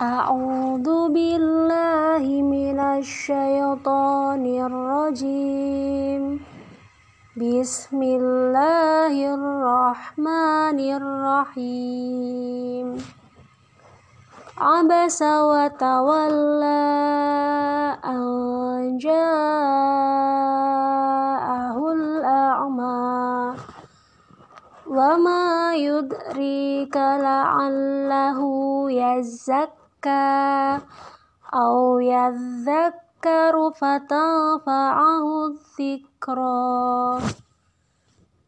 أعوذ بالله من الشيطان الرجيم. بسم الله الرحمن الرحيم. عبس وتولى أن جاءه الأعمى. وما يدريك لعله يزكى. أو يذكر فتنفعه الذكرى.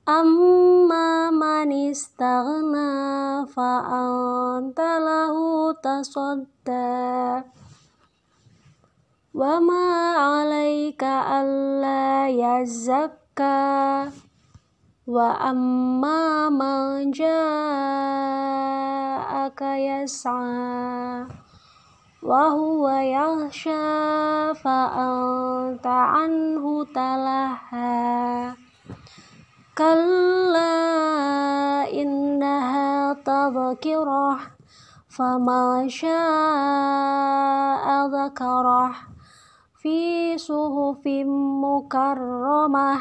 أما من استغنى فأنت له تصدى. وما عليك ألا يزكى. وأما من جاءك يسعى وهو يخشى فأنت عنه تلهى كلا إنها تذكرة فما شاء ذكره في صحف مكرمة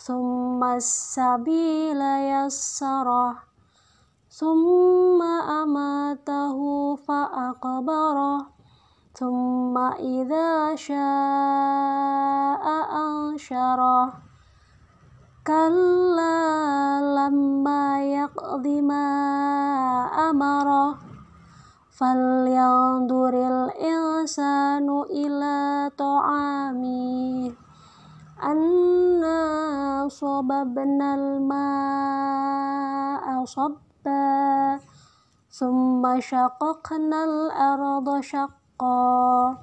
ثم السبيل يسره ثم أماته فأقبره ثم إذا شاء أنشره كلا لما يقض ما أمره فلينظر الإنسان إلى طعامه أنا صببنا الماء صبا ثم شققنا الأرض شقا.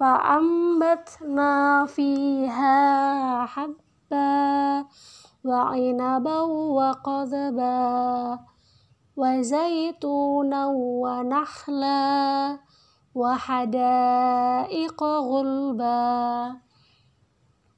فأنبتنا فيها حبا وعنبا وقضبا وزيتونا ونخلا وحدائق غلبا.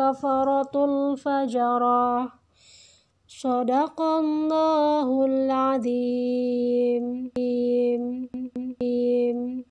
الكفرة الفجرة صدق الله العظيم.